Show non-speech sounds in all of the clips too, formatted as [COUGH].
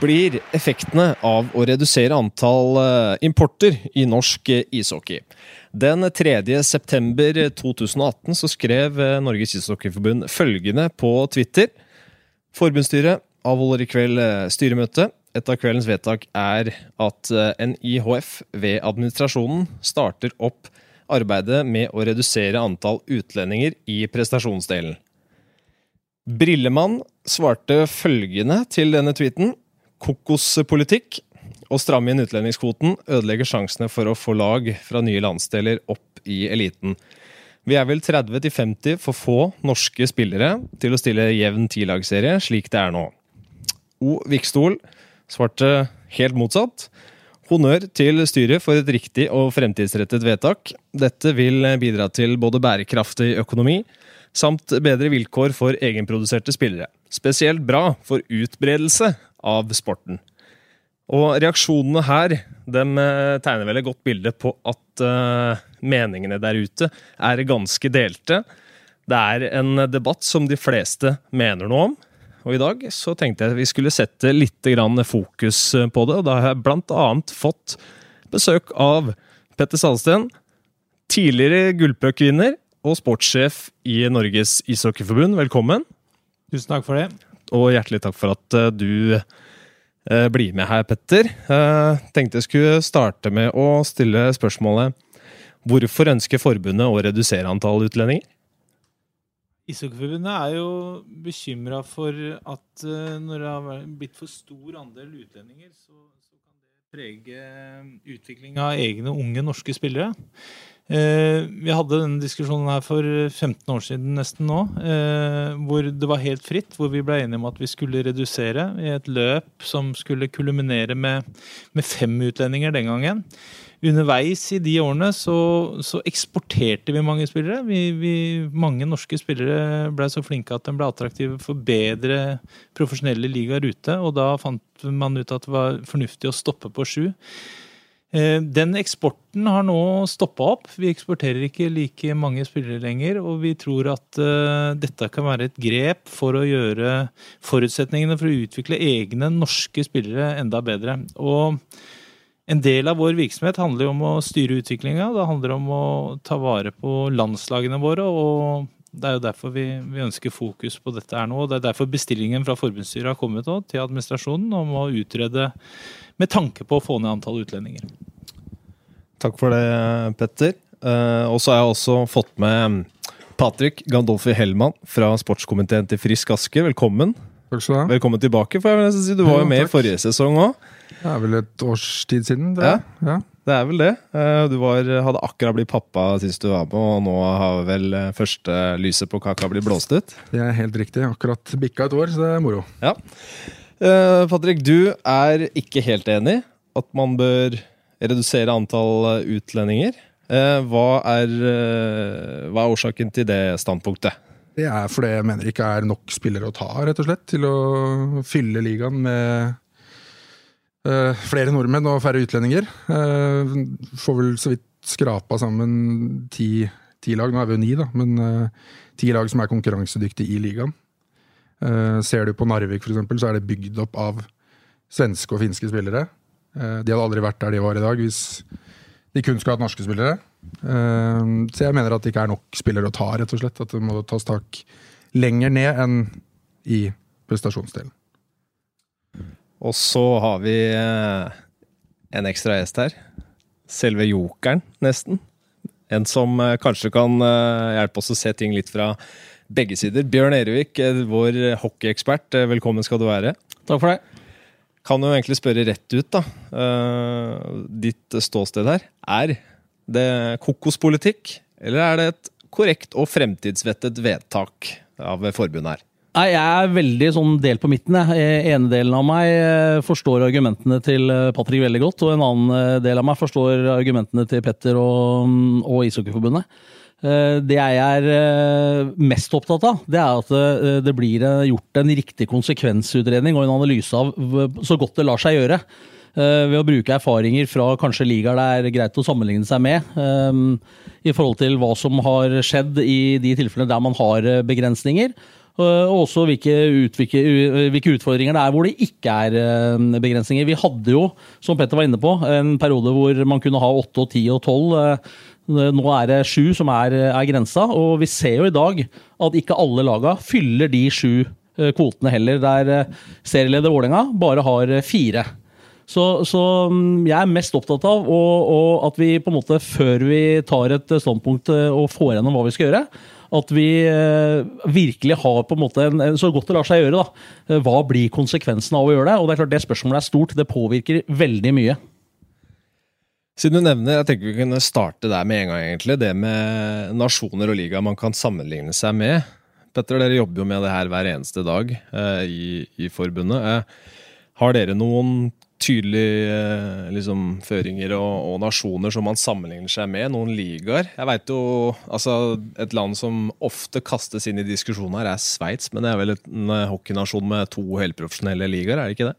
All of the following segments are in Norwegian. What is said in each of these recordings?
Blir effektene av å redusere antall eh, importer i norsk eh, ishockey? Den 3. september 2018 så skrev eh, Norges Ishockeyforbund følgende på Twitter. Forbundsstyret avholder i kveld styremøte. Et av kveldens vedtak er at NIHF ved administrasjonen starter opp arbeidet med å redusere antall utlendinger i prestasjonsdelen. Brillemann svarte følgende til denne tweeten. Kokospolitikk. Å stramme inn utlendingskvoten ødelegger sjansene for å få lag fra nye landsdeler opp i eliten. Vi er vel 30-50 for få norske spillere til å stille jevn tilagsserie, slik det er nå. O. Vikstol svarte helt motsatt. Honnør til styret for et riktig og fremtidsrettet vedtak. Dette vil bidra til både bærekraftig økonomi, samt bedre vilkår for egenproduserte spillere. Spesielt bra for utbredelse av sporten. Og reaksjonene her dem eh, tegner vel et godt bilde på at uh, meningene der ute er ganske delte. Det er en debatt som de fleste mener noe om. Og i dag så tenkte jeg vi skulle sette litt fokus på det. Og da har jeg annet fått besøk av Petter Salsten, tidligere gullpuck-vinner og sportssjef i Norges ishockeyforbund. Velkommen. Tusen takk for det. Og hjertelig takk for at uh, du uh, blir med her, Petter. Uh, tenkte jeg skulle starte med å stille spørsmålet Hvorfor ønsker forbundet å redusere antall utlendinger? Ishockeyforbundet er jo bekymra for at når det har blitt for stor andel utlendinger, så, kan det prege utviklinga av egne unge norske spillere. Eh, vi hadde denne diskusjonen her for 15 år siden nesten nå, eh, hvor det var helt fritt. Hvor vi ble enige om at vi skulle redusere i et løp som skulle kulminere med, med fem utlendinger den gangen. Underveis i de årene så, så eksporterte vi mange spillere. Vi, vi, mange norske spillere ble så flinke at de ble attraktive for bedre profesjonelle ligaer ute. Og da fant man ut at det var fornuftig å stoppe på sju. Eh, den eksporten har nå stoppa opp. Vi eksporterer ikke like mange spillere lenger. Og vi tror at uh, dette kan være et grep for å gjøre forutsetningene for å utvikle egne norske spillere enda bedre. Og en del av vår virksomhet handler jo om å styre utviklinga. Det handler om å ta vare på landslagene våre. og det er jo derfor vi, vi, ønsker fokus på dette her nå. og Det er derfor bestillingen fra forbundsstyret har kommet til administrasjonen om å utrede med tanke på å få ned antall utlendinger. Takk for det, Petter. Uh, og så har jeg også fått med Patrick Gandolfi Hellmann fra sportskomiteen til Frisk Aske. Velkommen. Takk skal du ha. Velkommen tilbake. for jeg vil si Du var jo med i forrige sesong òg. Det er vel et års tid siden. Det, ja. ja. det er vel det. Eh, du var, hadde akkurat blitt pappa sist du var med, og nå har vel eh, første lyset på kaka blitt blåst ut? Det er helt riktig. Akkurat bikka et år, så det er moro. Ja. Patrick, du er ikke helt enig at man bør redusere antall eh, utlendinger. Eh, hva er, eh, hva er årsaken til det standpunktet? Det er fordi jeg mener det ikke er nok spillere å ta, rett og slett, til å fylle ligaen med flere nordmenn og færre utlendinger. får vel så vidt skrapa sammen ti, ti, lag, nå er vi jo ni, da, men ti lag som er konkurransedyktige i ligaen. Ser du på Narvik, f.eks., så er det bygd opp av svenske og finske spillere. Eh, de hadde aldri vært der de var i dag hvis de kun skulle hatt norske spillere. Eh, så jeg mener at det ikke er nok spillere å ta, rett og slett. At det må tas tak lenger ned enn i prestasjonsdelen. Og så har vi eh, en ekstra gjest her. Selve jokeren, nesten. En som kanskje kan hjelpe oss å se ting litt fra begge sider. Bjørn Erevik, vår hockeyekspert, velkommen skal du være. Takk for det kan jo egentlig spørre rett ut, da. Uh, ditt ståsted her. Er det kokospolitikk, eller er det et korrekt og fremtidsvettet vedtak av forbundet her? Nei, Jeg er veldig sånn delt på midten. Jeg. Ene delen av meg eh, forstår argumentene til eh, Patrick veldig godt. Og en annen del av meg forstår argumentene til Petter og, og Ishockeyforbundet. Eh, det jeg er eh, mest opptatt av, det er at eh, det blir gjort en riktig konsekvensutredning og en analyse av så godt det lar seg gjøre. Ved å bruke erfaringer fra kanskje ligaer det er greit å sammenligne seg med. I forhold til hva som har skjedd i de tilfellene der man har begrensninger. Og også hvilke, utfordringer det er hvor det ikke er begrensninger. Vi hadde jo, som Petter var inne på, en periode hvor man kunne ha 8 og 10 og 12. Nå er det sju som er, er grensa, og vi ser jo i dag at ikke alle laga fyller de sju kvotene heller. Der serieleder Vålerenga bare har fire. Så, så, mm, jeg er mest opptatt av og, og at vi på en måte, før vi tar et standpunkt eh, og får gjennom hva vi skal gjøre, at vi eh, virkelig har på en måte en, så godt det lar seg gjøre. da, eh, Hva blir konsekvensen av å gjøre det? Og Det er klart det spørsmålet er stort. Det påvirker veldig mye. Siden du nevner, jeg tenker vi kunne starte der med en gang, egentlig. Det med nasjoner og liga man kan sammenligne seg med. Petter, dere jobber jo med det her hver eneste dag eh, i, i, forbundet. Eh, har dere noen tydelige eh, liksom, føringer og, og, nasjoner som man sammenligner seg med. Noen ligaer. Jeg vet jo, altså Et land som ofte kastes inn i diskusjoner, er Sveits. Men det er vel en eh, hockeynasjon med to helprofesjonelle ligaer, er det ikke det?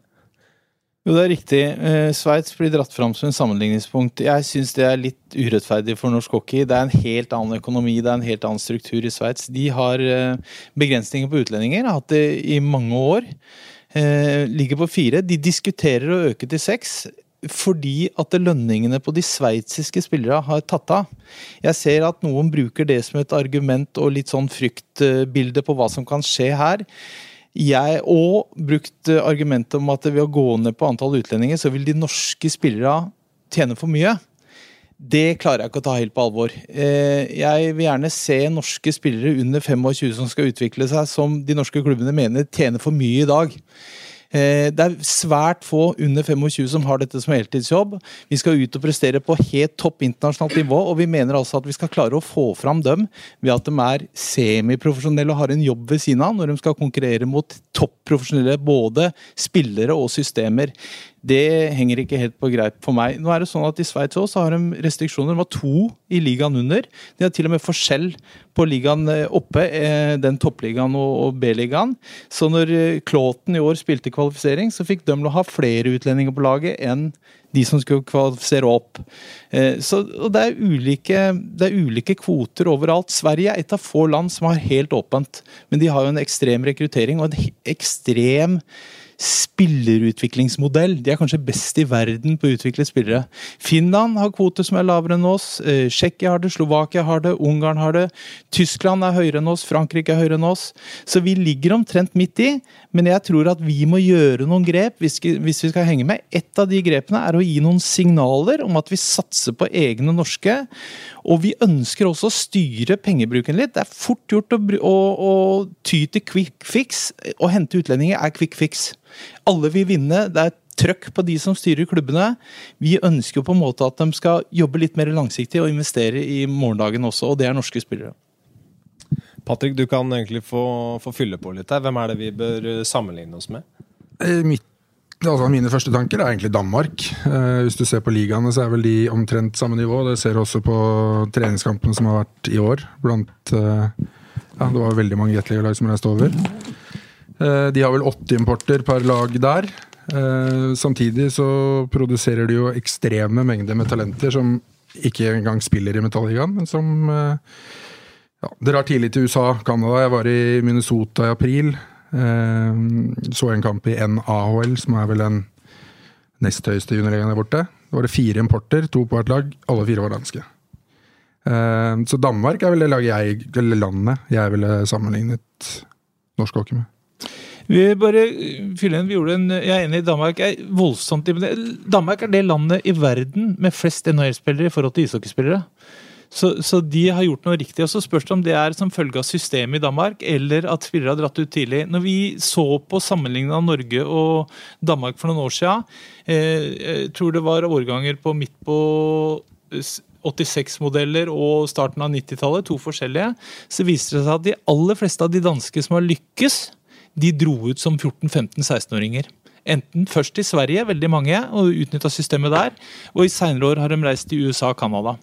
Jo, det er riktig. Eh, Sveits blir dratt fram som en sammenligningspunkt. Jeg syns det er litt urettferdig for norsk hockey. Det er en helt annen økonomi, det er en helt annen struktur i Sveits. De har begrensninger på utlendinger, har hatt det i mange år. Eh, ligger på fire. De diskuterer å øke til seks fordi at lønningene på de sveitsiske spillere har tatt av. Jeg ser at noen bruker det som et argument og litt sånn fryktbilde på hva som kan skje her. Jeg òg brukt argumentet om at ved å gå ned på antall utlendinger, så vil de norske spillere tjene for mye. Det klarer jeg ikke å ta helt på alvor. Eh, jeg vil gjerne se norske spillere under 25 som skal utvikle seg, som de norske klubbene mener tjener for mye i dag. Eh, det er svært få under 25 som har dette som heltidsjobb. Vi skal ut og prestere på helt topp internasjonalt nivå, og vi mener altså at vi skal klare å få fram dem ved at de er semiprofesjonelle og har en jobb ved siden av når de skal konkurrere mot topprofesjonelle både spillere og systemer. Det henger ikke helt på greit for meg. Nå er det sånn at I Sveits også har de restriksjoner. De har to i ligaen under. De har til og med forskjell på ligaen eh, oppe, eh, den toppligaen og B-ligaen. Så når Klåten i år spilte kvalifisering, så fikk de ha flere utlendinger på laget enn de som skulle kvalifisere opp. Eh, så det er, ulike, det er ulike kvoter overalt. Sverige er et av få land som har helt åpent, men de har jo en ekstrem rekruttering og en ekstrem spillerutviklingsmodell. De er kanskje best i verden på å utvikle spillere. Finland har kvote som er lavere enn oss. Eh, Tsjekkia har det, Slovakia har det, Ungarn har det. Tyskland er høyere enn oss, Frankrike er høyere enn oss. Så vi ligger omtrent midt i, men jeg tror at vi må gjøre noen grep hvis vi skal henge med. Et av de grepene er å gi noen signaler om at vi satser på egne norske. Og vi ønsker også å styre pengebruken litt. Det er fort gjort å, å, å ty til quick fix. Å hente utlendinger er quick fix. Alle vil vinne. Det er trøkk på de som styrer klubbene. Vi ønsker på en måte at de skal jobbe litt mer langsiktig og investere i morgendagen også, og det er norske spillere. Patrick, du kan egentlig få, få fylle på litt her. Hvem er det vi bør sammenligne oss med? Eh, mitt Altså, mine første tanker er egentlig Danmark. Eh, hvis du ser på ligaene, så er vel de omtrent samme nivå. Det ser du også på treningskampene som har vært i år. Blant eh, ja, Det var veldig mange Gateliga-lag som reiste over. Eh, de har vel 80 importer per lag der. Eh, samtidig så produserer de jo ekstreme mengder med talenter som ikke engang spiller i Metalligaen, men som ja, ja, drar tidlig til USA, Canada. Jeg var i Minnesota i april. Eh, så en kamp i NAHL, som er vel den nest høyeste juniorligaen der borte. Da var det fire importer, to på hvert lag. Alle fire var danske. Eh, så Danmark er vel det laget jeg, eller landet jeg ville sammenlignet norsk hockey med. Vi bare fyller inn, vi Jeg er enig i Danmark er voldsomt Danmark er det landet i verden med flest NHL-spillere i forhold til ishockeyspillere. Så, så, de har gjort noe riktig. og Så spørs det om det er som følge av systemet i Danmark, eller at spillere har dratt ut tidlig. Når vi så på sammenligningen av Norge og Danmark for noen år siden, eh, jeg tror det var årganger på midt på 86-modeller og starten av 90-tallet, to forskjellige, så viser det seg at de aller fleste av de danske som har lykkes, de dro ut som 14-15-16-åringer. Enten først i Sverige, veldig mange, og utnytta systemet der. Og i seinere år har de reist til USA og Canada.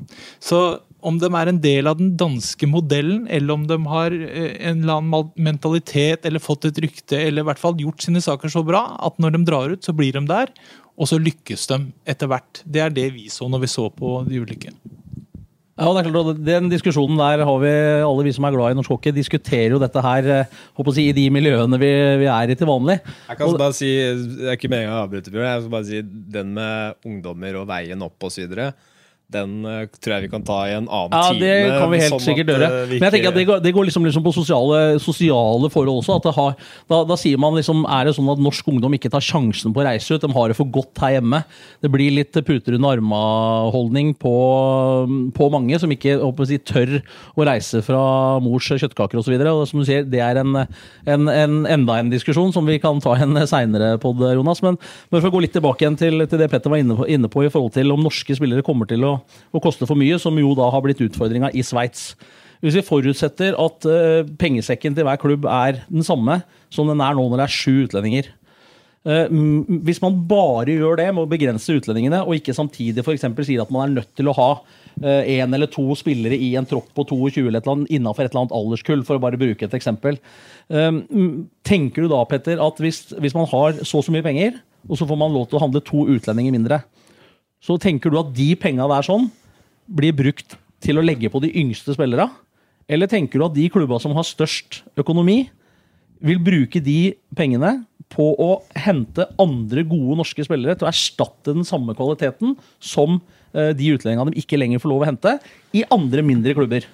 Så om de er en del av den danske modellen, eller om de har eh, en eller annen mentalitet eller fått et rykte, eller i hvert fall gjort sine saker så bra at når de drar ut, så blir de der. Og så lykkes de etter hvert. Det er det vi så når vi så på de ulike. Ja, det er klart, Den diskusjonen der har vi, alle vi som er glad i norsk hockey, diskuterer jo dette her eh, håper si, i de miljøene vi, vi er i til vanlig. Jeg kan bare si, det er ikke meningen å avbryte, Bjørn. Jeg skal bare si den med ungdommer og veien opp osv. Den uh, tror jeg vi kan ta i en annen Ja, time. det kan vi helt sånn sikkert gjøre. uh, Men jeg tenker at det går, det går liksom, liksom på sosiale, sosiale forhold også. At det har, da, da sier man liksom Er det sånn at norsk ungdom ikke tar sjansen på å reise ut? De har det for godt her hjemme. Det blir litt puter under arma-holdning på, på mange som ikke håper å si, tør å reise fra mors kjøttkaker osv. Som du sier, det er en, en, en, enda en diskusjon som vi kan ta en seinere pod, Jonas. Men men, for å gå litt tilbake igjen til, til det Petter var inne på, inne på i forhold til om norske spillere kommer til å, å koste for mye, som jo da har blitt utfordringa i Sveits. Hvis vi forutsetter at uh, pengesekken til hver klubb er den samme som den er nå når det er sju utlendinger. Uh, hvis man bare gjør det med å begrense utlendingene, og ikke samtidig for sier at man er nødt til å ha én eller to spillere i en tropp på 22 eller et eller annet innenfor et eller annet alderskull, for å bare bruke et eksempel. Tenker du da, Petter, at hvis, hvis man har så og så mye penger, og så får man lov til å handle to utlendinger mindre, så tenker du at de penga der sånn blir brukt til å legge på de yngste spillere? Eller tenker du at de klubba som har størst økonomi, vil bruke de pengene på å hente andre gode norske spillere til å erstatte den samme kvaliteten som eh, de utlendingene de ikke lenger får lov å hente, i andre mindre klubber?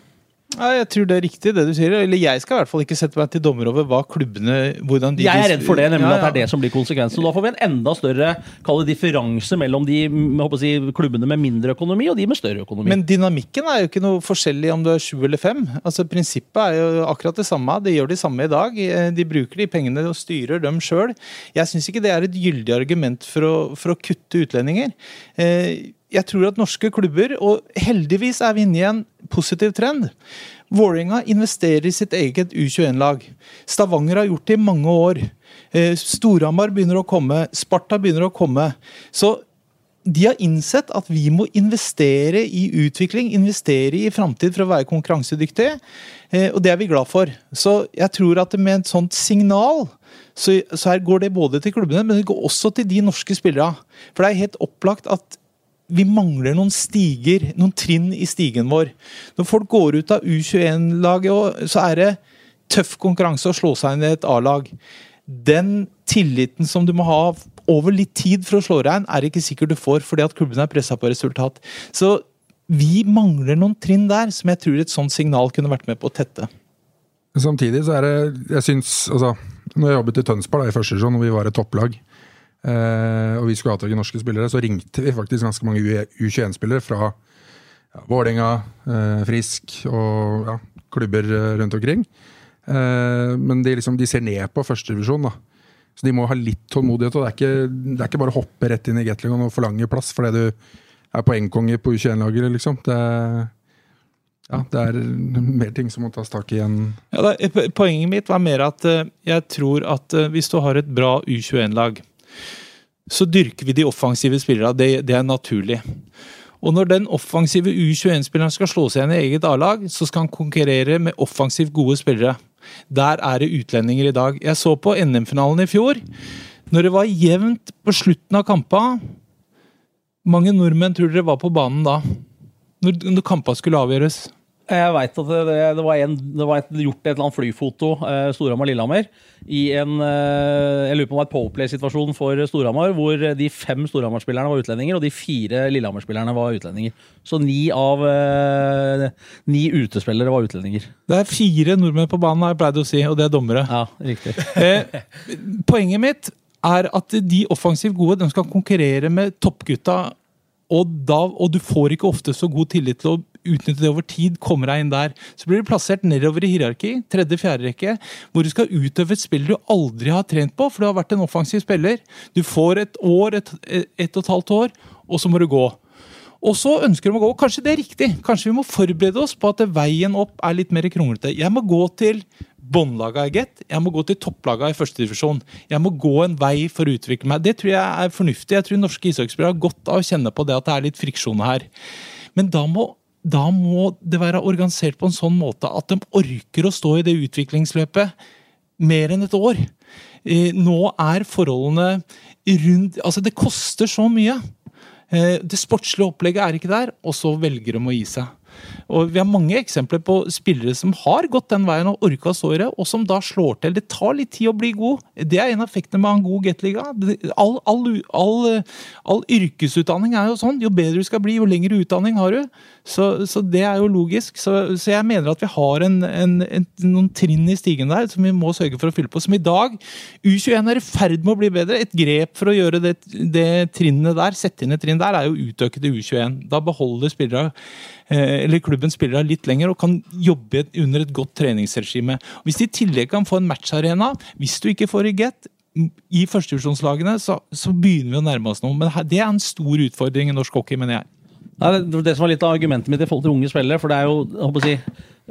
Ja, jeg tror det er riktig, det du sier. Eller jeg skal i hvert fall ikke sette meg til dommer over hva klubbene hvordan de Jeg er redd for det, nemlig Ja, at det er det som blir konsekvensen. Da får vi en enda større kallet, differanse mellom de si, klubbene med mindre økonomi og de med større økonomi. Men dynamikken er jo ikke noe forskjellig om du er sju eller fem. Altså Prinsippet er jo akkurat det samme. De gjør de samme i dag. Eh, De bruker de pengene og styrer dem sjøl. Jeg syns ikke det er et gyldig argument for å, for å kutte utlendinger. Eh, Jeg tror at norske klubber, og heldigvis er vi inne i en positiv trend. Vålerenga investerer i sitt eget U21-lag. Stavanger har gjort det i mange år. Eh, Storhamar begynner å komme. Sparta begynner å komme. Så de har innsett at vi må investere i utvikling, investere i framtid for å være konkurransedyktige. Eh, Og det er vi glad for. Så jeg tror at med et sånt signal, så, så her går det både til klubbene, men det går også til de norske spillerne. For det er helt opplagt at vi mangler noen stiger, noen trinn i stigen vår. Når folk går ut av U21-laget, så er det tøff konkurranse å slå seg inn i et A-lag. Den tilliten som du må ha over litt tid for å slå deg inn, er det ikke sikkert du får fordi at klubben er pressa på resultat. Så vi mangler noen trinn der som jeg tror et sånt signal kunne vært med på å tette. Samtidig så er det Jeg syns altså Når jeg jobbet i Tønsberg da, i første divisjon, og vi var et topplag, og vi skulle i norske spillere, så ringte vi faktisk ganske mange U21-spillere fra ja, Vålerenga, eh, Frisk og ja, klubber eh, rundt omkring. Eh, men de, liksom, de ser ned på førstedivisjon, da. Så de må ha litt tålmodighet. og Det er ikke, det er ikke bare å hoppe rett inn i Gatlingon og forlange plass fordi du er poengkonge på U21-laget, liksom. Det, ja, det er mer ting som må tas tak i enn Ja, eh, poenget mitt var mer at eh, jeg tror at eh, hvis du har et bra U21-lag, så dyrker vi de offensive spillerne. Det, det er naturlig. Og når den offensive U21-spilleren skal slå seg igjen i eget A-lag, så skal han konkurrere med offensivt gode spillere. Der er det utlendinger i dag. Jeg så på NM-finalen i fjor. Når det var jevnt på slutten av kampa mange nordmenn tror dere var på banen da? Når, når kampa skulle avgjøres? Jeg veit at det, det, var en, det var et, gjort et eller annet flyfoto, eh, Storhamar-Lillehammer, i en eh, jeg lurer på om det var et powerplay-situasjon for Storhamar, hvor de fem Storhamar-spillerne var utlendinger, og de fire Lillehammer-spillerne var utlendinger. Så ni av eh, ni utespillere var utlendinger. Det er fire nordmenn på banen, har jeg pleid å si, og det er dommere. Ja, riktig. [LAUGHS] Eh, poenget mitt er at de offensivt gode de skal konkurrere med toppgutta, og, da, og du får ikke ofte så god tillit til å utnytte det over tid, kommer deg inn der. Så blir du plassert nedover i hierarki, tredje-fjerde rekke, hvor du skal utøve et spill du aldri har trent på, for du har vært en offensiv spiller. Du får et år, et, et og et halvt år, og så må du gå. Og så ønsker de å gå. Kanskje det er riktig. Kanskje vi må forberede oss på at veien opp er litt mer kronglete. Jeg må gå til båndlaga i Get. Jeg må gå til topplaga i førstedivisjon. Jeg må gå en vei for å utvikle meg. Det tror jeg er fornuftig. Jeg tror norske ishockeyspillere har godt av å kjenne på det at det er litt friksjon her. Men da må, da må det være organisert på en sånn måte at de orker å stå i det utviklingsløpet mer enn et år. Eh, Nå er forholdene rundt Altså, det koster så mye. Eh, Det sportslige opplegget er ikke der, og så velger de å gi seg. Og Vi har mange eksempler på spillere som har gått den veien og orka det, og som da slår til. Det tar litt tid å bli god. Det er en av effektene med en god Gateliga. All, all, all, all, yrkesutdanning er jo sånn. Jo bedre du skal bli, jo lengre utdanning har du. Så, så det er jo logisk. Så, så, jeg mener at vi har en, en, en, noen trinn i stigen der som vi må sørge for å fylle på. Som i dag. U21 er i ferd med å bli bedre. Et grep for å gjøre det, det trinnet der, sette inn et trinn der, er jo utöke til U21. Da beholder spillere Eh, eller klubben spillere litt lenger og kan jobbe under et godt treningsregime. Hvis de i tillegg kan få en matcharena, hvis du ikke får i get, i førstevisjonslagene, så, så begynner vi å nærme oss noe. Men det er en stor utfordring i norsk hockey, mener jeg. Ja, det, som var litt av argumentet mitt i forhold til unge spillere, for det er jo å si,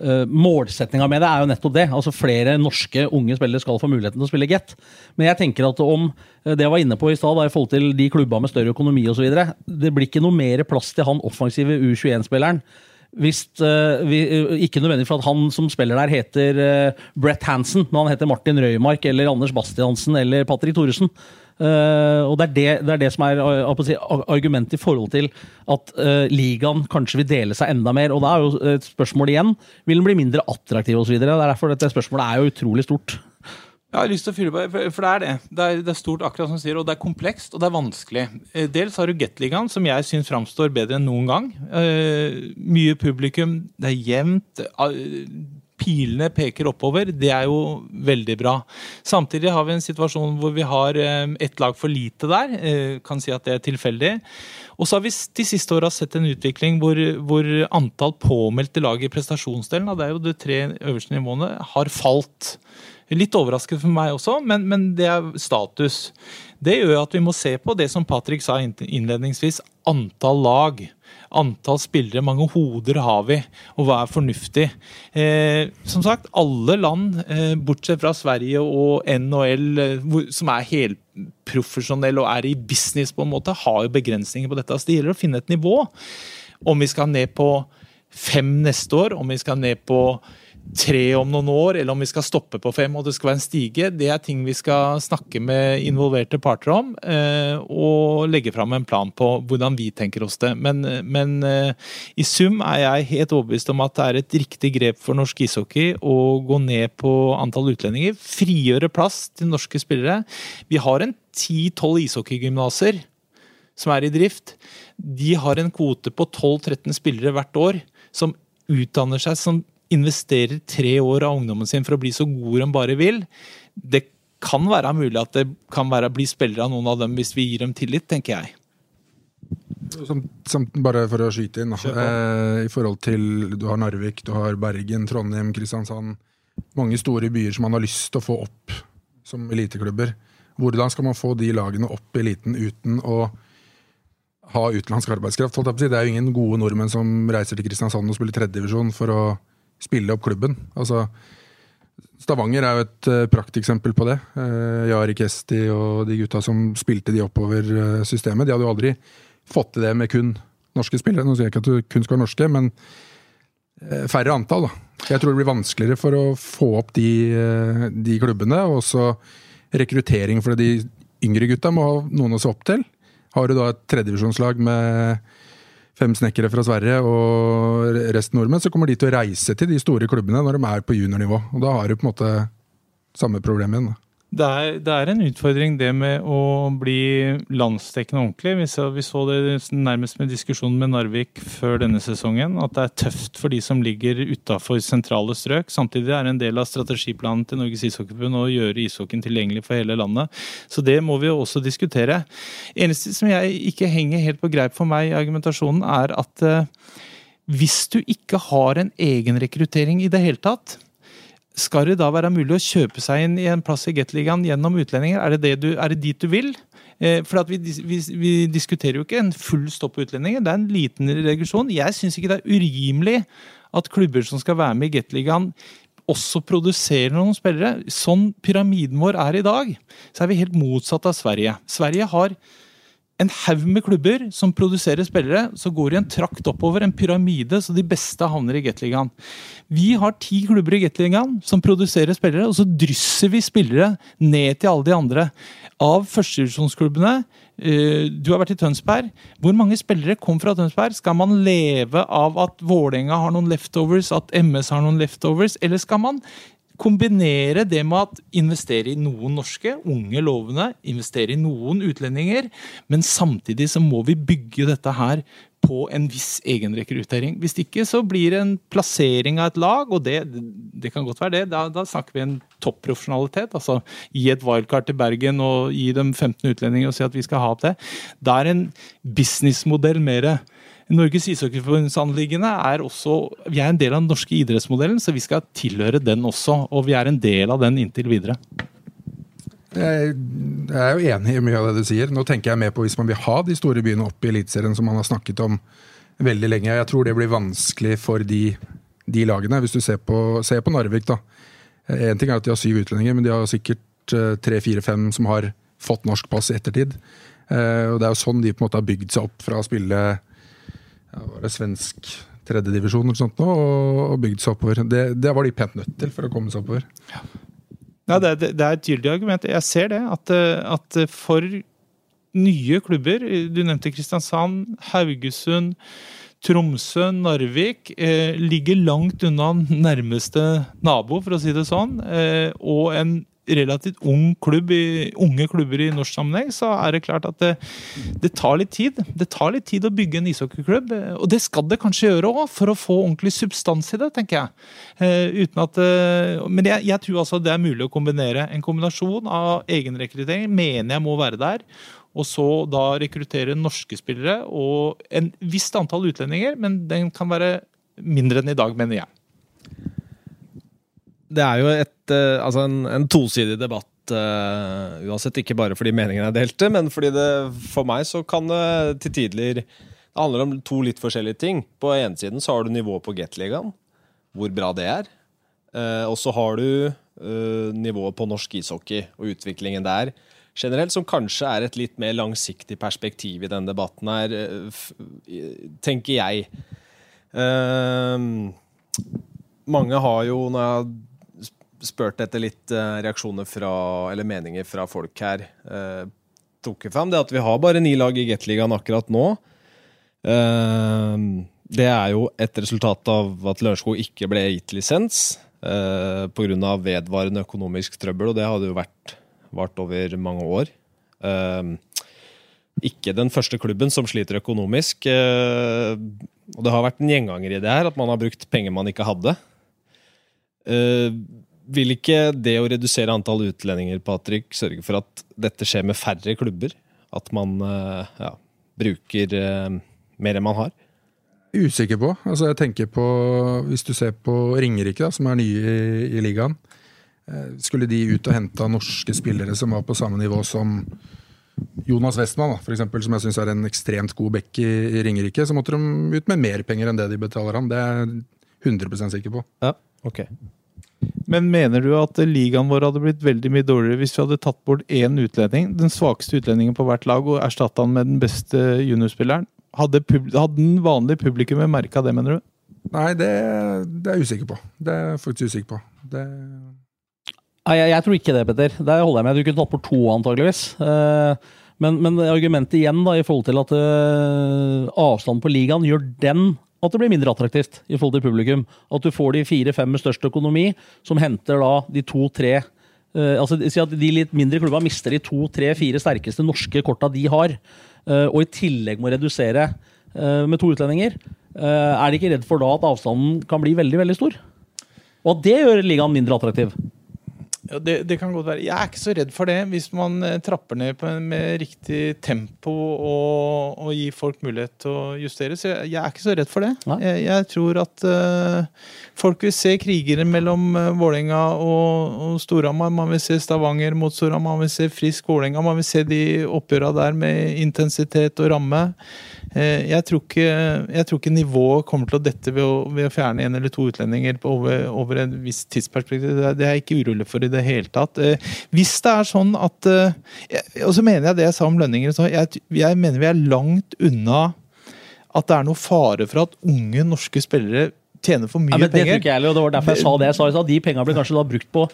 Uh, Målsettinga med det er jo nettopp det. altså Flere norske unge spillere skal få muligheten til å spille get. Men jeg tenker at om uh, det jeg var inne på i stad, i forhold til de klubba med større økonomi osv. Det blir ikke noe mer plass til han offensive U21-spilleren. Hvis, uh, vi, ikke nødvendig for at han som spiller der heter Brett Hansen, men han heter Martin Røymark eller Anders Bastiansen eller Patrick Thoresen. Uh, og det er det, det er det, som er si, argumentet i forhold til at uh, ligaen kanskje vil dele seg enda mer. Og da er jo et spørsmål igjen vil den bli mindre attraktiv osv. Derfor dette spørsmålet er jo utrolig stort. Jeg har lyst til å fylle på, for det er det. Det er, det er, stort, akkurat som du sier, og det er komplekst og det er vanskelig. Eh, dels har du Gateligaen, som jeg syns framstår bedre enn noen gang. Uh, mye publikum, det er jevnt. Uh, pilene peker oppover, det er jo veldig bra. Samtidig har vi en situasjon hvor vi har eh, ett lag for lite der. Eh, kan si at det er tilfeldig. Og så har vi de siste åra sett en utvikling hvor, hvor, antall påmeldte lag i prestasjonsdelen, det er jo de tre øverste nivåene, har falt. Litt overraskende for meg også, men, men det er status. Det gjør at vi må se på det som Patrick sa innledningsvis, antall lag antall spillere, mange hoder har vi, og hva er fornuftig? Eh, som sagt, alle land, eh, bortsett fra Sverige og NHL, eh, som er helprofesjonelle og er i business, på en måte, har jo begrensninger på dette. Så det gjelder å finne et nivå. Om vi skal ned på fem neste år, om vi skal ned på tre om noen år, eller om vi skal stoppe på fem og det skal være en stige, det er ting vi skal snakke med involverte parter om. Eh, og legge fram en plan på hvordan vi tenker oss det. Men, men eh, i sum er jeg helt overbevist om at det er et riktig grep for norsk ishockey å gå ned på antall utlendinger. Frigjøre plass til norske spillere. Vi har en 10-12 ishockeygymnaser som er i drift. De har en kvote på 12-13 spillere hvert år som utdanner seg som investerer tre år av ungdommen sin for å bli så god de bare vil. Det kan være mulig at det kan være å bli spillere av noen av dem hvis vi gir dem tillit, tenker jeg. Som, som, bare for å skyte inn, eh, i forhold til Du har Narvik, du har Bergen, Trondheim, Kristiansand. Mange store byer som man har lyst til å få opp som eliteklubber. Hvordan skal man få de lagene opp i eliten uten å ha utenlandsk arbeidskraft? Det er jo ingen gode nordmenn som reiser til Kristiansand og spiller tredjedivisjon for å spille opp klubben. Altså, Stavanger er jo et uh, prakteksempel på det. Uh, Jari Kesti og de gutta som spilte de oppover uh, systemet, de hadde jo aldri fått til det med kun norske spillere. Nå sier jeg ikke at du kun skal være norske, men færre antall. da. Jeg tror det blir vanskeligere for å få opp de, de klubbene. Og også rekruttering, for de yngre gutta må ha noen å se opp til. Har du da et tredjevisjonslag med fem snekkere fra Sverige og resten nordmenn, så kommer de til å reise til de store klubbene når de er på juniornivå. Og da har du på en måte samme problem igjen. da. Det er, det er, en utfordring det med å bli landsdekkende ordentlig. Vi så, vi så, det nærmest med diskusjonen med Narvik før denne sesongen. At det er tøft for de som ligger utafor sentrale strøk. Samtidig er det en del av strategiplanen til Norges ishockeyforbund å gjøre ishockeyen tilgjengelig for hele landet. Så det må vi jo også diskutere. Eneste som jeg ikke henger helt på greip for meg i argumentasjonen, er at eh, hvis du ikke har en egen rekruttering i det hele tatt, skal det da være mulig å kjøpe seg inn i en plass i Gateligaen gjennom utlendinger? Er det, det, du, er det dit du vil? Eh, for vi, vi, vi, diskuterer jo ikke en full stopp på utlendinger, det er en liten regresjon. Jeg syns ikke det er urimelig at klubber som skal være med i Gateligaen, også produserer noen spillere. Sånn pyramiden vår er i dag, så er vi helt motsatt av Sverige. Sverige har en haug med klubber som produserer spillere, så går det en trakt oppover, en pyramide, så de beste havner i Gateligaen. Vi har ti klubber i Gateligaen som produserer spillere, og så drysser vi spillere ned til alle de andre. Av førstedivisjonsklubbene eh, Du har vært i Tønsberg. Hvor mange spillere kom fra Tønsberg? Skal man leve av at Vålerenga har noen leftovers, at MS har noen leftovers, eller skal man kombinere det med at investere i noen norske, unge, lovende, investere i noen utlendinger, men samtidig så må vi bygge dette her på en viss egenrekruttering. Hvis ikke så blir det en plassering av et lag, og det, det kan godt være det. Da, da snakker vi en topprofesjonalitet. Altså gi et wildcard til Bergen og gi dem 15 utlendinger og si at vi skal ha opp det. Da er en businessmodell mer Norges ishockeyforbundsanliggende er også Vi er en del av den norske idrettsmodellen, så vi skal tilhøre den også. Og vi er en del av den inntil videre. Jeg er jo enig i mye av det du sier. Nå tenker jeg mer på hvis man vil ha de store byene opp i Eliteserien, som man har snakket om veldig lenge. Jeg tror det blir vanskelig for de, de lagene. Hvis du ser på, ser på Narvik, da. Én ting er at de har syv utlendinger, men de har sikkert eh, tre, fire, fem som har fått norsk pass i ettertid. Eh, og Det er jo sånn de på en måte har bygd seg opp fra å spille ja, var det svensk tredjedivisjon eller sånt nå, og bygd seg oppover. Det, det, var de pent nødt til for å komme seg oppover. Ja. Ja, det, det, er et gyldig argument. Jeg ser det. At, at, for nye klubber Du nevnte Kristiansand, Haugesund, Tromsø, Narvik. Eh, ligger langt unna nærmeste nabo, for å si det sånn. Eh, og en relativt ung klubb i, unge klubber i norsk sammenheng, så er det klart at det, det, tar litt tid. Det tar litt tid å bygge en ishockeyklubb, og det skal det kanskje gjøre òg, for å få ordentlig substans i det, tenker jeg. Eh, uten at, eh, men jeg, jeg, tror altså det er mulig å kombinere. En kombinasjon av egenrekruttering mener jeg må være der. Og så da rekruttere norske spillere og en visst antall utlendinger, men den kan være mindre enn i dag, mener jeg det er jo et, uh, altså en, en, tosidig debatt. Uh, uansett, ikke bare fordi meningene er delte, men fordi det for meg så kan det til tider Det handler om to litt forskjellige ting. På ene siden så har du nivået på Gateligaen, hvor bra det er. Uh, og så har du nivået på norsk ishockey og utviklingen der generelt, som kanskje er et litt mer langsiktig perspektiv i denne debatten her, tenker jeg. mange har jo, når jeg spurt etter litt uh, reaksjoner fra, eller meninger fra folk her. Eh, tok fram det at vi har bare ni lag i Gateligaen akkurat nå. Uh, det er jo et resultat av at Lørenskog ikke ble gitt lisens eh, pga. vedvarende økonomisk trøbbel, og det hadde jo vært vart over mange år. Uh, ikke den første klubben som sliter økonomisk. Og det har vært en gjenganger i det her, at man har brukt penger man ikke hadde. Uh, vil ikke det å redusere antall utlendinger Patrick, sørge for at dette skjer med færre klubber? At man eh, ja, bruker eh, mer enn man har? Usikker på. Altså jeg tenker på, Hvis du ser på Ringerike, da, som er nye i, i ligaen. Eh, skulle de ut og hente norske spillere som var på samme nivå som Jonas Westman, da, for eksempel, som jeg syns er en ekstremt god back i, i Ringerike, så måtte de ut med mer penger enn det de betaler ham. Det er jeg 100 sikker på. Ja, ok. Men mener du at ligaen vår hadde blitt veldig mye dårligere hvis vi hadde tatt bort én utlending, den svakeste utlendingen på hvert lag, og erstatta han med den beste juniorspilleren? Hadde, hadde den vanlige publikummet merka det, mener du? Nei, det, det, er jeg usikker på. Det er jeg faktisk usikker på. Det... Nei, jeg, jeg, tror ikke det, Petter. Der holder jeg med. Du kunne tatt bort to, antageligvis. Uh, men, men, argumentet igjen da, i forhold til at uh, avstanden på ligaen gjør den at det blir mindre attraktivt i forhold til publikum. At du får de fire-fem med størst økonomi, som henter da de to-tre uh, altså Si at de litt mindre klubba mister de to, tre, fire sterkeste norske korta de har, uh, og i tillegg må redusere uh, med to utlendinger. er de ikke redd for da at avstanden kan bli veldig, veldig stor? Og at det gjør ligaen mindre attraktiv? Ja, det, det, kan godt være. Jeg er ikke så redd for det, hvis man eh, trapper ned på, med riktig tempo og, og, gir folk mulighet til å justere. Så jeg, jeg er ikke så redd for det. Jeg, jeg, tror at uh, folk vil se krigere mellom uh, Vålerenga og, og Storhamar. Man vil se Stavanger mot Storhamar, man vil se frisk Vålerenga. Man vil se de oppgjøra der med intensitet og ramme. Eh, jeg, tror ikke, jeg tror ikke nivået kommer til å dette ved å, ved å fjerne en eller to utlendinger over, over en viss tidsperspektiv. Det er, jeg ikke urolig for i det hele tatt. Eh, hvis det er sånn at Og så mener jeg det jeg sa om lønninger. Jeg, jeg mener vi er langt unna at det er noe fare for at unge norske spillere tjener for mye ja, men det penger. Tror ikke jeg, og det var derfor jeg sa det jeg sa. Jeg sa de pengene blir kanskje da brukt på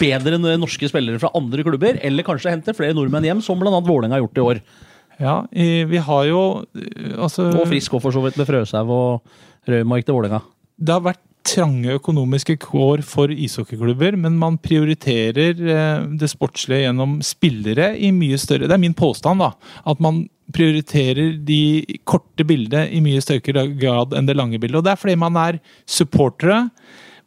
bedre norske spillere fra andre klubber, eller kanskje hente flere nordmenn hjem, som bl.a. Vålerenga har gjort i år. Ja, vi har jo altså, Og Frisk for så vidt, med Frøshaug og Røymark til Vålerenga. Det har vært trange økonomiske kår for ishockeyklubber, men man prioriterer eh, det sportslige gjennom spillere i mye større Det er min påstand, da. At man prioriterer de korte bildene i mye større grad enn det lange bildet. Og det er fordi man er supportere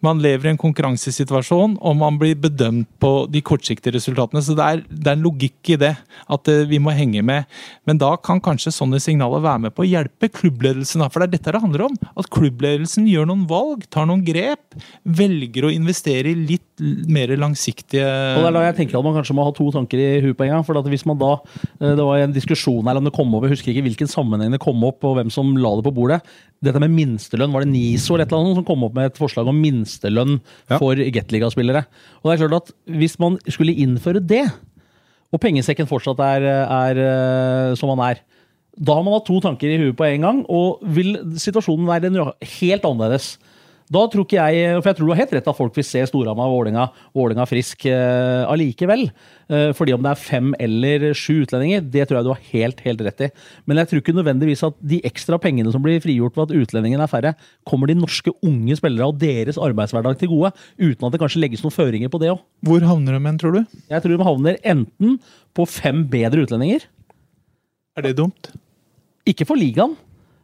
man lever i en konkurransesituasjon, og man blir bedømt på de kortsiktige resultatene. Så det er, det er en logikk i det, at uh, vi må henge med. Men da kan kanskje sånne signaler være med på å hjelpe klubbledelsen. For det er dette det handler om. At klubbledelsen gjør noen valg, tar noen grep, velger å investere i litt mer langsiktige Og Det er da jeg tenker at man kanskje må ha to tanker i huet på en gang. for hvis man da, eh, Det var en diskusjon her om det kom opp, jeg husker ikke hvilken sammenheng det kom opp, og hvem som la det på bordet. Dette med minstelønn, var det NISO eller et eller annet som kom opp med et forslag om minstelønn ja. for Gateliga-spillere? Og det er klart at Hvis man skulle innføre det, og pengesekken fortsatt er, er eh, som man er, da har man hatt to tanker i huet på en gang, og vil situasjonen være helt annerledes. Da tror ikke jeg For jeg tror du har helt rett at folk vil se Storhamar og Vålerenga, frisk uh, allikevel. Uh, fordi om det er fem eller sju utlendinger, det tror jeg du har helt helt rett i. Men jeg tror ikke nødvendigvis at de ekstra pengene som blir frigjort ved at utlendingene er færre, kommer de norske unge spillere og deres arbeidshverdag til gode, uten at det kanskje legges noen føringer på det òg. Hvor havner de hen, tror du? Jeg tror de havner enten på fem bedre utlendinger. Er det dumt? Ikke for ligaen.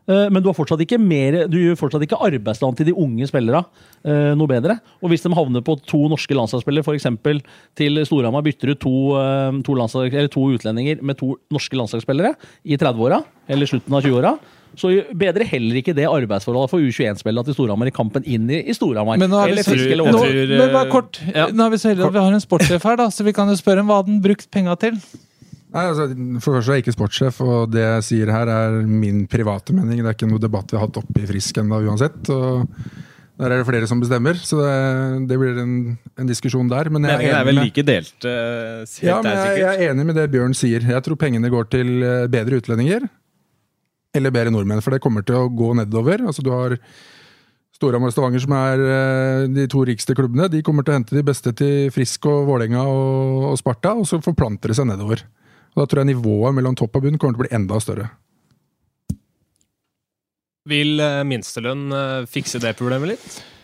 Eh, men du, har fortsatt ikke mer, du gjør fortsatt ikke arbeidsland til de unge spillerne uh, noe bedre. Og hvis de havner på to norske landslagsspillere, f.eks. til Storhamar bytter ut to, uh, to, to, utlendinger med to norske landslagsspillere i 30-åra eller slutten av 20-åra, så bedrer heller ikke det arbeidsforholdet for U21-spillerne til Storhamar i kampen inn i, i Storhamar. Men nå vi så, nå, men bare kort, ja. nå er vi så heldige at vi har en sportssjef her, da, så vi kan jo spørre hva den brukt penga til? Nei, altså, For først er jeg ikke sportssjef, og det jeg sier her er min private mening. Det er ikke noe debatt vi har hatt oppe i Frisk ennå uansett. og Der er det flere som bestemmer, så det, det blir en, en, diskusjon der. Men jeg er, er vel like delt? Uh, ja, men jeg, jeg, er enig med det Bjørn sier. Jeg tror pengene går til eh, bedre utlendinger. Eller bedre nordmenn, for det kommer til å gå nedover. Altså Du har Storhamar og Stavanger, som er eh, de to rikeste klubbene, de kommer til å hente de beste til Frisk og Vålerenga og, og Sparta, og så forplanter det seg nedover. Og Da tror jeg nivået mellom topp og bunn kommer til å bli enda større. Vil eh, minstelønn eh, fikse det problemet litt?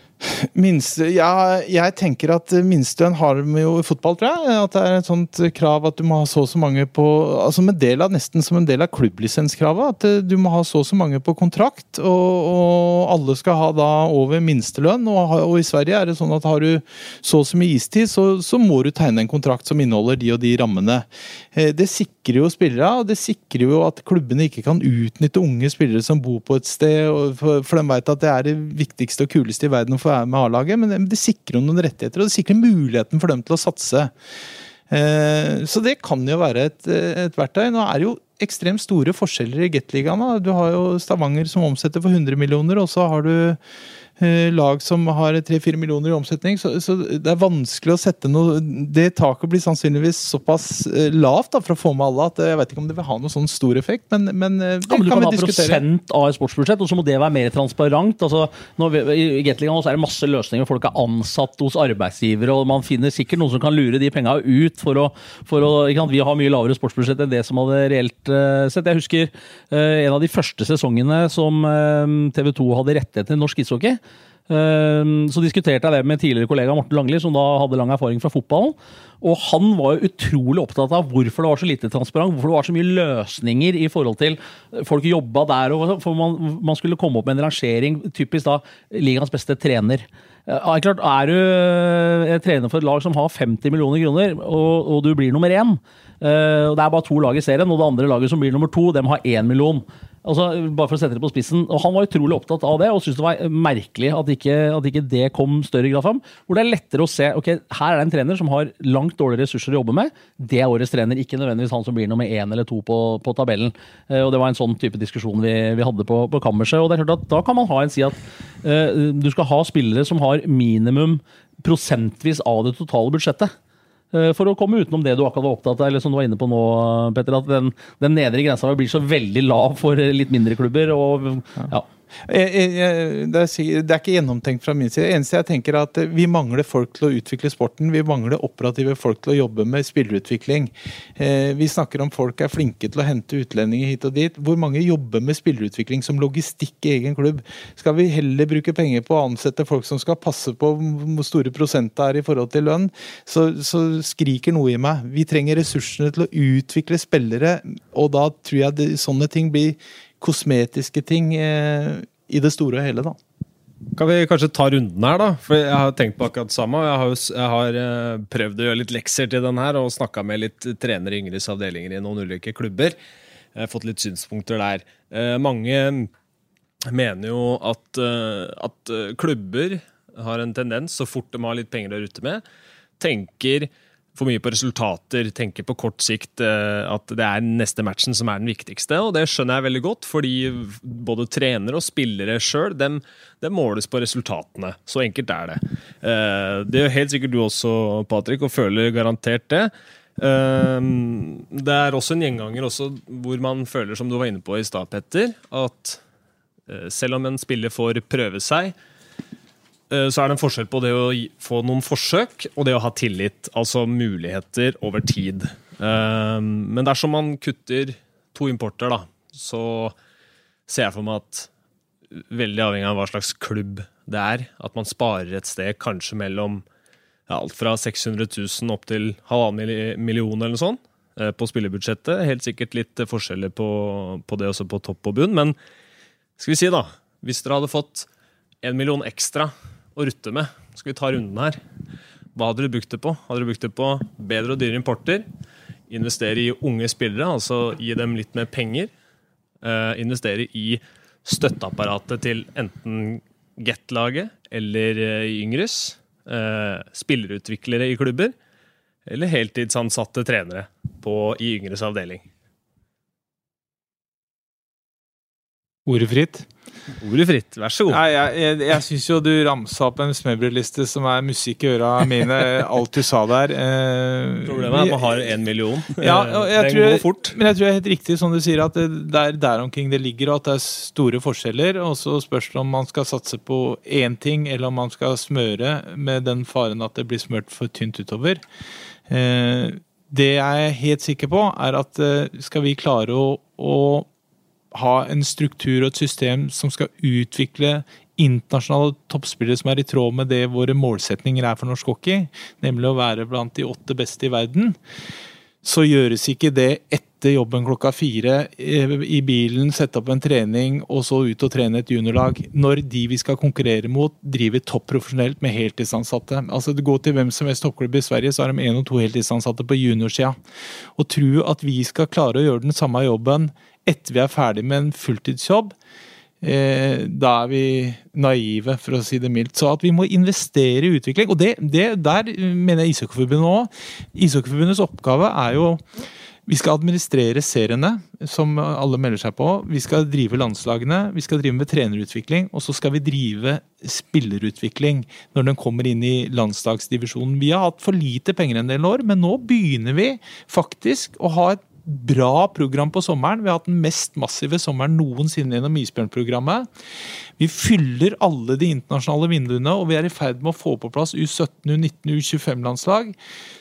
Minste, ja, jeg tenker at minstelønn har de jo i fotball, tror jeg. At det er et sånt krav at du må ha så og så mange på altså del av, Nesten som en del av klubblisenskravet. At du må ha så og så mange på kontrakt, og, og alle skal ha da over minstelønn. Og, og, i Sverige er det sånn at har du så og så mye istid, så, så, må du tegne en kontrakt som inneholder de og de rammene. Eh, det sikrer jo spillere, og det sikrer jo at klubbene ikke kan utnytte unge spillere som bor på et sted, for, for de vet at det er det viktigste og kuleste i verden å få være med A-laget, men det, sikrer noen rettigheter, og det sikrer muligheten for dem til å satse. Eh, så det kan jo være et, et, verktøy. Nå er det jo ekstremt store forskjeller i Gateligaen. Du har jo Stavanger som omsetter for 100 millioner, og så har du lag som har 3-4 millioner i omsetning. Så, så, det er vanskelig å sette noe Det taket blir sannsynligvis såpass eh, lavt da, for å få med alle at eh, jeg vet ikke om det vil ha noen sånn stor effekt, men, men det ja, men du kan, diskutere. prosent av et sportsbudsjett, og så må det være mer transparent. Altså, vi, I Gateligaen er det masse løsninger. Folk er ansatt hos arbeidsgivere, og man finner sikkert noen som kan lure de penga ut for å, for å Vi har mye lavere sportsbudsjett enn det som hadde reelt uh, sett. Jeg husker uh, en av de første sesongene som uh, TV 2 hadde rettighet til norsk ishockey. Ehm, så diskuterte jeg det med tidligere kollega Morten Langli, som da hadde lang erfaring fra fotballen. Og han var jo utrolig opptatt av hvorfor det var så lite transparent, hvorfor det var så mye løsninger i forhold til folk jobba der. og for man, man skulle komme opp med en rangering, typisk da ligaens beste trener. Ja, klart, Er du eh, trener for et lag som har 50 millioner kroner, og, og du blir nummer én, og det er bare to lag i serien, og det andre laget som blir nummer to, dem har én million. Altså, bare for å sette det på spissen, og Han var utrolig opptatt av det og syntes det var merkelig at ikke, at ikke det kom større grad fram. Hvor det er lettere å se ok, her er det en trener som har langt dårligere ressurser å jobbe med. Det er årets trener, ikke nødvendigvis han som blir nummer én eller to på, på tabellen. Eh, og Det var en sånn type diskusjon vi, vi hadde på, på kammerset. og det er klart at Da kan man ha en si at uh, du skal ha spillere som har minimum prosentvis av det totale budsjettet. Eh, for å komme utenom det du akkurat var opptatt av, eller som du var inne på nå, Petter, at den, den nedre grensa blir så veldig lav for litt mindre klubber. og ja. Det, er, ikke gjennomtenkt fra min side. Det eneste jeg tenker er at Vi mangler folk til å utvikle sporten. Vi mangler operative folk til å jobbe med spillerutvikling. Eh, vi snakker om folk er flinke til å hente utlendinger hit og dit. Hvor mange jobber med spillerutvikling som logistikk i egen klubb? Skal vi heller bruke penger på å ansette folk som skal passe på hvor store prosent det er i forhold til lønn, så, så skriker noe i meg. Vi trenger ressursene til å utvikle spillere, og da tror jeg det, sånne ting blir kosmetiske ting eh, i det store og hele, da. Kan vi kanskje ta runden her, da? For jeg har tenkt på akkurat det samme. Jeg har, jeg har eh, prøvd å gjøre litt lekser til den her, og snakka med litt trenere i Yngres avdelinger i noen ulike klubber. Jeg har fått litt synspunkter der. Eh, mange mener jo at, at klubber har en tendens, så fort de har litt penger å rutte med, tenker for mye på resultater, tenker på kort sikt eh, at det er neste matchen som er den viktigste. Og det skjønner jeg veldig godt, fordi både trenere og spillere sjøl måles på resultatene. Så enkelt er det. Eh, det gjør helt sikkert du også, Patrick, og føler garantert det. Eh, det er også en gjenganger også, hvor man føler, som du var inne på i stad, Petter, at selv om en spiller får prøve seg, så er det en forskjell på det å få noen forsøk og det å ha tillit. Altså muligheter over tid. Eh, men dersom man kutter to importer, da, så ser jeg for meg at veldig avhengig av hva slags klubb det er, at man sparer et sted kanskje mellom ja, alt fra 600 000 opp til halvannen million eller noe sånt eh, på spillebudsjettet. Helt sikkert litt forskjeller på, på det også på topp og bunn, men skal vi si, da Hvis dere hadde fått en million ekstra å rutte med. Skal vi ta runden her? Hva hadde du brukt det på? Hadde du brukt det på bedre og dyrere importer? Investere i unge spillere, altså gi dem litt mer penger? Uh, investere i støtteapparatet til enten Get-laget eller uh, Yngres? Uh, spillerutviklere i klubber? Eller heltidsansatte trenere på, i Yngres avdeling? Ordet fritt. Ordet fritt, vær så god. Nei, jeg jeg, jeg syns jo du ramsa opp en smørbrødliste som er musikk i øra mine, alt du sa der. Eh, Problemet er at man har én million. Ja, jeg Den går fort. Men jeg tror det er helt riktig som du sier, at det, det er der omkring det ligger, og at det er store forskjeller. Og så spørs det om man skal satse på én ting, eller om man skal smøre med den faren at det blir smørt for tynt utover. Eh, det jeg er helt sikker på, er at eh, skal vi klare å, å ha en struktur og et system som skal utvikle internasjonale toppspillere som er i tråd med det våre målsetninger er for norsk hockey, nemlig å være blant de åtte beste i verden, så gjøres ikke det etter jobben klokka fire eh, i bilen, sette opp en trening og så ut og trene et juniorlag. Når de vi skal konkurrere mot, driver topprofesjonelt med heltidsansatte. Altså går til hvem som helst toppklubb i Sverige, så har de én og to heltidsansatte på juniorsida. Å tro at vi skal klare å gjøre den samme jobben etter vi er ferdig med en fulltidsjobb, eh, da er vi naive, for å si det mildt. Så at vi må investere i utvikling. Og det, det der mener jeg Ishockeyforbundet òg. Ishockeyforbundets oppgave er jo vi skal administrere seriene, som alle melder seg på. Vi skal drive landslagene, vi skal drive med trenerutvikling, og så skal vi drive spillerutvikling når den kommer inn i landslagsdivisjonen. Vi har hatt for lite penger en del år, men nå begynner vi faktisk å ha et bra program på sommeren. Vi har hatt den mest massive sommeren noensinne gjennom Isbjørnprogrammet. Vi fyller alle de internasjonale vinduene, og vi er i ferd med å få på plass U17, U19, U25-landslag.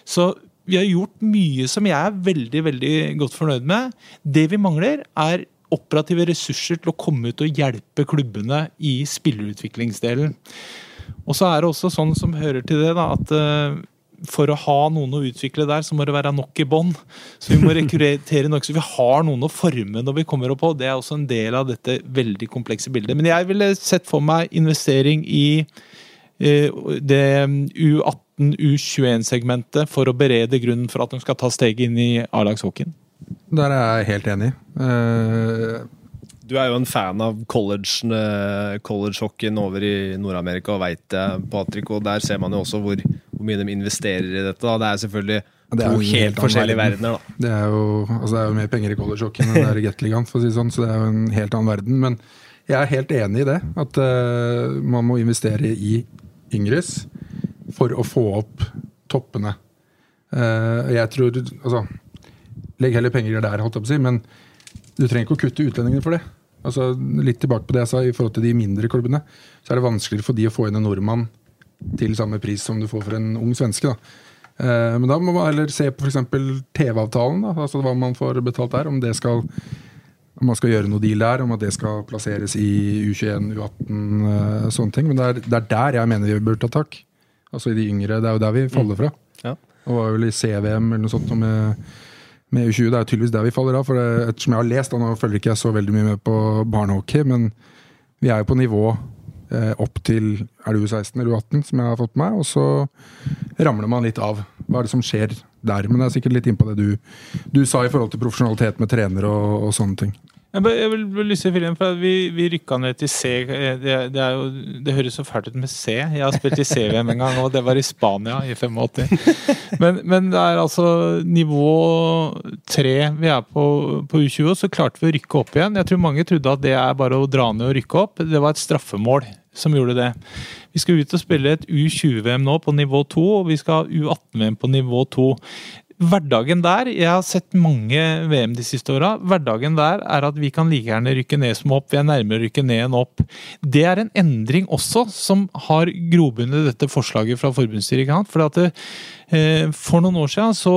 Så vi har gjort mye som jeg er veldig veldig godt fornøyd med. Det vi mangler, er operative ressurser til å komme ut og hjelpe klubbene i spillerutviklingsdelen. Og så er det også sånn som hører til det, da, at uh, for å ha noen å utvikle der, så må det være nok i bånn. Så vi må rekruttere nok, så vi har noen å forme når vi kommer opp på. Det er også en del av dette veldig komplekse bildet. Men jeg ville sett for meg investering i eh, det U18, U21-segmentet for å berede grunnen for at de skal ta steget inn i A-lagshockeyen. Der er jeg helt enig. Uh, Du er jo en fan av college-hockeyen college over i Nord-Amerika, og veit det, Patrick. Og der ser man jo også hvor, hvor, mye de investerer i dette. Da. Det er selvfølgelig det er to helt, forskjellige forskjellige verdener. Da. Det er, jo, altså det er jo mer penger i college-hockeyen enn det er i Gateligaen, for å si sånn, så det er jo en helt annen verden. Men jeg er helt enig i det. At uh, man må investere i yngres for å få opp toppene. Uh, jeg tror Altså, legg heller penger der, holdt jeg på å si, men du trenger ikke å kutte utlendingene for det. Altså, litt tilbake på det jeg sa i forhold til de mindre klubbene. Så er det vanskeligere for de å få inn en nordmann til samme pris som du får for en ung svenske. da. Eh, men da må man heller se på f.eks. TV-avtalen, altså hva man får betalt der. Om det skal om man skal gjøre noe deal der, om at det skal plasseres i U21, U18, uh, sånne ting. Men det er, det er, der jeg mener vi bør ta tak. Altså i de yngre. Det er jo der vi faller fra. Mm. Ja. Og var vel i CVM eller noe sånt med, med U20. Det er jo tydeligvis der vi faller av. For det, ettersom jeg har lest, da, nå følger ikke jeg så veldig mye med på barnehockey, men vi er jo på nivå eh, opp til er det U16 eller U18 som jeg har fått med meg, og så ramler man litt av. Hva er det som skjer der? Men det er sikkert litt innpå det du, du sa i forhold til profesjonalitet med trenere og, og sånne ting. Jeg vil, vil lyse filmen, for vi, vi rykka ned til C. Det, det, jo, det, høres så fælt ut med C. Jeg har spilt i C-VM en gang, og det var i Spania i 85. Men, men det er altså nivå tre vi er på, på U20, og så klarte vi å rykke opp igjen. Jeg tror mange trodde at det er bare å dra ned og rykke opp. Det var et straffemål som gjorde det. Vi skal ut og spille et U20-VM nå på nivå 2, og vi skal ha U18-VM på nivå 2 hverdagen der Jeg har sett mange VM de siste åra. Hverdagen der er at vi kan like gjerne rykke ned som opp. Vi er nærmere å rykke ned enn opp. Det er en endring også som har grobunn dette forslaget fra forbundsstyret. For at det, Eh, for noen år siden så,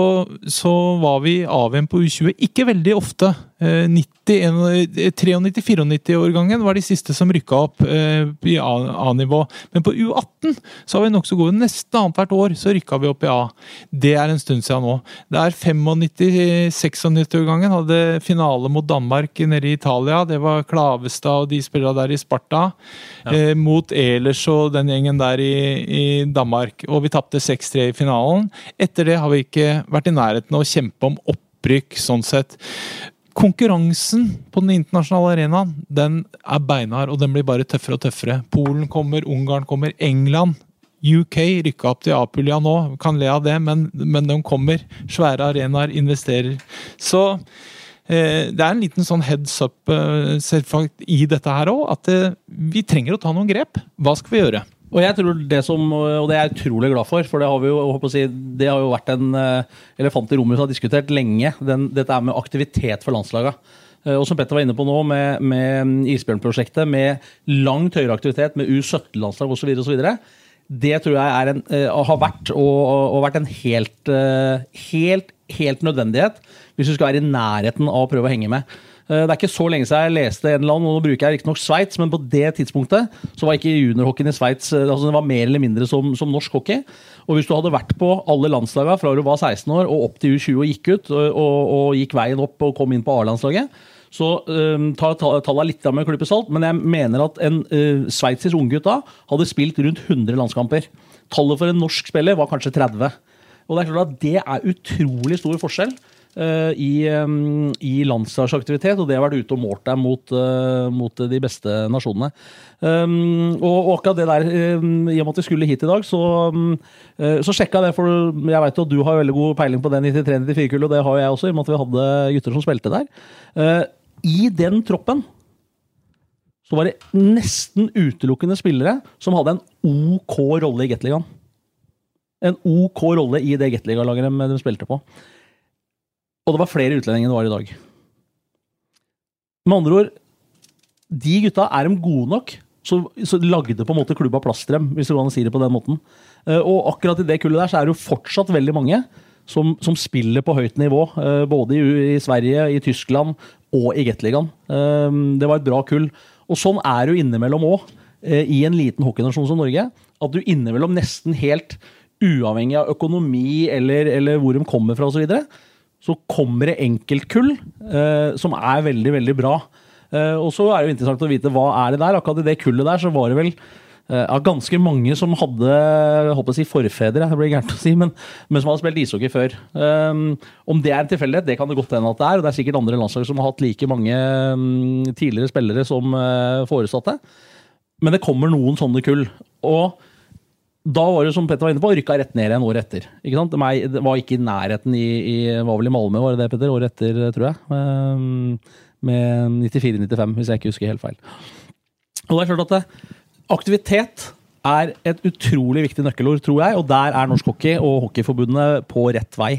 så var vi AVM på U20 ikke veldig ofte. 93-94-årgangen eh, var de siste som rykka opp eh, i A-nivå. Men på U18 så var vi nokså gode. Nesten annethvert år så rykka vi opp i A. Det er en stund siden nå. Det er 95-96-årgangen hadde finale mot Danmark nede i Italia. Det var Klavestad og de spillerne der i Sparta. Ja. mot Ehlers og den gjengen der i, i Danmark. Og vi tapte 6-3 i finalen. Etter det har vi ikke vært i nærheten av å kjempe om opprykk, sånn sett. Konkurransen på den internasjonale arenaen den er beinhard, og den blir bare tøffere og tøffere. Polen kommer, Ungarn kommer, England UK rykka opp til Apulia nå, kan le av det, men, men de kommer. Svære arenaer, investerer. Så eh, det er en liten sånn heads up eh, i dette her òg, at eh, vi trenger å ta noen grep. Hva skal vi gjøre? Og jeg tror det som, og det er jeg utrolig glad for, for det har, jo, si, det har jo vært en uh, elefant i rommet som har diskutert lenge. Den, dette er med aktivitet for landslaga. Uh, og som Petter var inne på nå, med, med Isbjørnprosjektet, med langt høyere aktivitet, med U17-landslag osv., osv. Det tror jeg en, uh, har vært og, og, vært en helt, helt, helt nødvendighet hvis du skal være i nærheten av å prøve å henge med. Eh, det er ikke så lenge siden jeg leste en eller annen, og nå bruker jeg riktignok Sveits, men på det tidspunktet så var ikke juniorhockeyen i Sveits eh, altså Det var mer eller mindre som, som, norsk hockey. Og hvis du hadde vært på alle landslagene fra du var 16 år og opp til U20 og gikk ut, og, og, gikk veien opp og kom inn på A-landslaget, så um, tar tallet litt med klype salt, men jeg mener at en uh, sveitsisk unggutt da hadde spilt rundt 100 landskamper. Tallet for en norsk spiller var kanskje 30. Og det er klart at det er utrolig stor forskjell i, i landslagsaktivitet, og det har vært ute og målt deg mot, eh, mot de beste nasjonene. Og, akkurat det der, i og med at vi skulle hit i dag, så, um, så sjekka jeg det. For jeg vet jo at du har veldig god peiling på det 93-94-kullet, og det har jeg også, i og med at vi hadde gutter som spilte der. I den troppen så var det nesten utelukkende spillere som hadde en OK rolle i Gateligaen. En OK rolle i det Gateliga-laget de, de spilte på. Og det var flere utlendinger enn det var i dag. Med andre ord, de gutta, er de gode nok, så, så lagde på en måte klubba plass til dem, hvis du kan si det på den måten. Eh, og akkurat i det kullet der så er det jo fortsatt veldig mange som, som spiller på høyt nivå. Eh, både i, i Sverige, i Tyskland og i Gateligaen. Eh, det var et bra kull. Og sånn er det jo innimellom òg, i en liten hockeynasjon som Norge. At du innimellom nesten helt uavhengig av økonomi eller, eller hvor de kommer fra osv., så kommer det enkeltkull eh, som er veldig, veldig bra. Eh, og så er det jo interessant å vite hva er det der. Akkurat i det kullet der så var det vel eh, ganske mange som hadde jeg håper å si forfedre, det blir gærent å si, men, men som hadde spilt ishockey før. Um, om det er en tilfeldighet, det kan det godt hende at det er. og Det er sikkert andre landslag som har hatt like mange um, tidligere spillere som uh, foresatte. Men det kommer noen sånne kull. Og da var det som Petter var inne på, rykka rett ned igjen året etter. Ikke sant? Det var ikke i nærheten i, i Var vel i Malmö, var det det, Petter? Året etter, tror jeg. Um, med 94-95, hvis jeg ikke husker helt feil. Og det er klart at aktivitet er et utrolig viktig nøkkelord, tror jeg. Og der er norsk hockey og Hockeyforbundet på rett vei.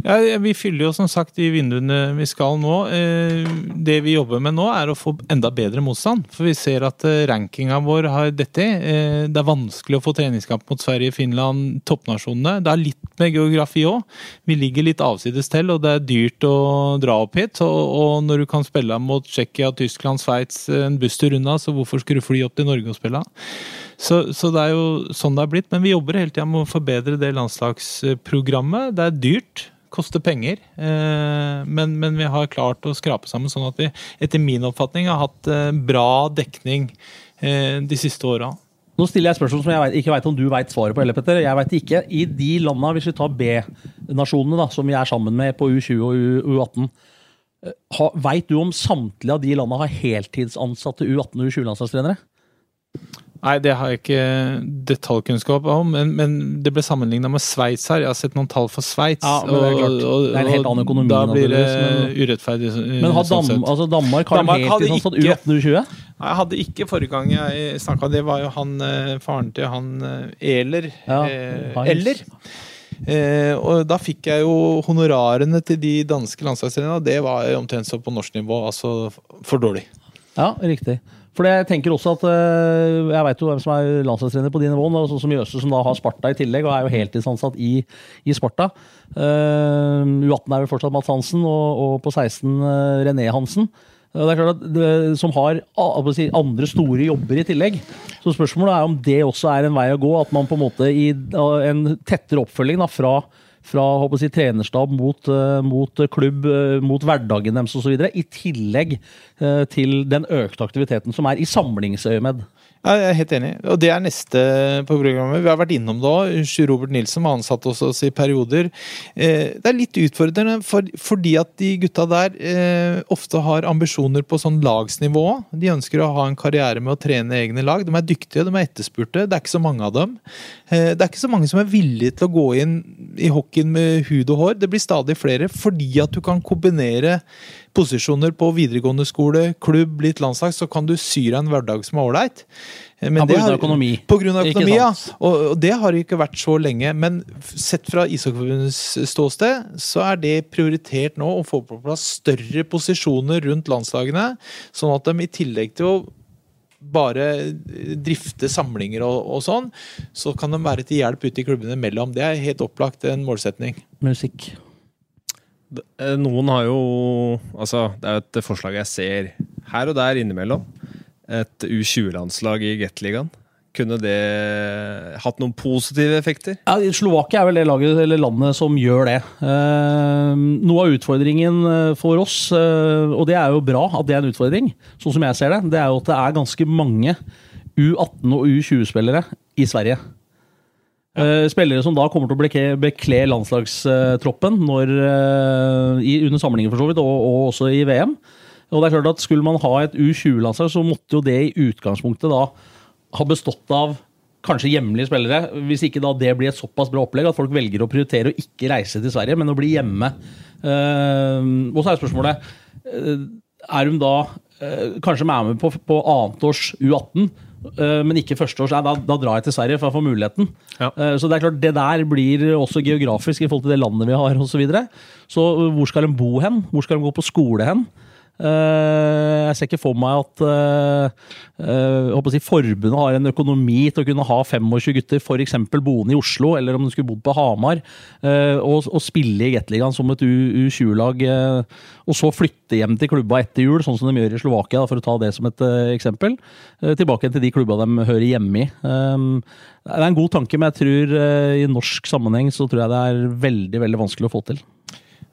Ja, Vi fyller jo som sagt de vinduene vi skal nå. Eh, det vi jobber med nå, er å få enda bedre motstand. For vi ser at eh, rankinga vår har dette. Eh, det er vanskelig å få treningskamp mot Sverige, Finland, toppnasjonene. Det er litt med geografi òg. Vi ligger litt avsides til, og det er dyrt å dra opp hit. Og når du kan spille mot Tsjekkia, Tyskland, Sveits en busstur unna, så hvorfor skulle du fly opp til Norge og spille? Så, så, det er jo sånn det har blitt. Men vi jobber hele tida med å forbedre det landslagsprogrammet. Det er dyrt koster penger. Eh, men, men, vi har klart å skrape sammen sånn at vi etter min oppfatning har hatt eh, bra dekning eh, de siste åra. Nå stiller jeg spørsmål som jeg vet, ikke vet om du vet svaret på. Eller, Petter. Jeg vet ikke. I de landene, hvis vi tar B-nasjonene, som vi er sammen med på U20 og U18, Veit du om samtlige av de landene har heltidsansatte U18- og U20-landslagstrenere? Nei, det har jeg ikke detaljkunnskap om, men, men det ble sammenligna med Sveits her. Jeg har sett noen tall for Sveits. Ja, det er klart. Og, det er en helt annen økonomi. Da blir det urettferdig. Men har Dam sånn altså Danmark har Danmark heltidsansatt U18 U20? Nei, jeg hadde ikke forrige gang jeg snakka. Det var jo han eh, faren til han eh, Eler. Ja, eh, Eller. Eh, og da fikk jeg jo honorarene til de danske landslagstrenerne, og det var omtrent så på norsk nivå. Altså for dårlig. Ja, riktig. For jeg tenker også at eh, Jeg vet jo hvem som er landslagstrener på de nivåene. Sånn som Jøse, som da har Sparta i tillegg, og er jo heltidsansatt i, i Sparta. Uh, U18 er vel fortsatt Mats Hansen, og, og på 16 uh, eh, René Hansen. Det er klart at Som har andre store jobber i tillegg. Så spørsmålet er om det også er en vei å gå. At man på en måte i en tettere oppfølging da, fra fra håper jeg, trenerstab mot, uh, mot klubb, uh, mot hverdagen deres osv. I tillegg uh, til den økte aktiviteten som er i samlingsøyemed. Jeg er helt enig, og det er neste på programmet. Vi har vært innom det òg. Robert Nilsen har ansatt oss i perioder. Eh, det er litt utfordrende for, fordi at de gutta der eh, ofte har ambisjoner på sånn lagsnivå. De ønsker å ha en karriere med å trene egne lag. De er dyktige, de er etterspurte. Det er ikke så mange av dem. Eh, det er ikke så mange som er villige til å gå inn i hockeyen med hud og hår. Det blir stadig flere fordi at du kan kombinere posisjoner på videregående skole, klubb, litt landslag, så kan du sy deg en hverdag som er ålreit. Men ja, på grunn av økonomi. På grunn av økonomi, ja. Og, og, det har ikke vært så lenge. Men sett fra Ishockeyforbundets ståsted, så er det prioritert nå å få på plass større posisjoner rundt landslagene, sånn at de i tillegg til å bare drifte samlinger og, og sånn, så kan de være til hjelp ute i klubbene mellom. Det er helt opplagt en målsetning. Musikk. Eh, noen har jo Altså, det er jo et forslag jeg ser her og der innimellom. Et U20-landslag i Gateligaen. Kunne det hatt noen positive effekter? Ja, Slovakia er vel det laget, landet som gjør det. Eh, noe av utfordringen eh, for oss, og det er jo bra at det er en utfordring, sånn som jeg ser det, det er jo at det er ganske mange U18- og U20-spillere i Sverige. Ja. Spillere som da kommer til å bekle landslagstroppen når, i, under samlingen for så vidt, og, og, også i VM. Og det er klart at Skulle man ha et U20-landslag, så måtte jo det i utgangspunktet da ha bestått av kanskje hjemlige spillere. Hvis ikke da det blir et såpass bra opplegg at folk velger å prioritere å ikke reise til Sverige, men å bli hjemme. Uh, og så er spørsmålet Er hun da kanskje med på, på annetårs U18? Eh, men ikke førsteårs. Da, da drar jeg til Sverige for å få muligheten. Ja. Eh, så det er klart, det der blir også geografisk i forhold til det landet vi har osv. Så, videre. så hvor skal de bo hen? Hvor skal de gå på skole hen? Eh, jeg ser ikke for meg at uh, si, forbundet har en økonomi til å kunne ha 25 gutter f.eks. boende i Oslo, eller om de skulle bodd på Hamar, og, og, spille i Gateligaen som et U20-lag, uh, og så flytte hjem til klubba etter jul, sånn som de gjør i Slovakia, for å ta det som et eksempel. tilbake til de klubba de hører hjemme i. Det er en god tanke, men jeg tror i norsk sammenheng så tror jeg det er veldig, veldig vanskelig å få til.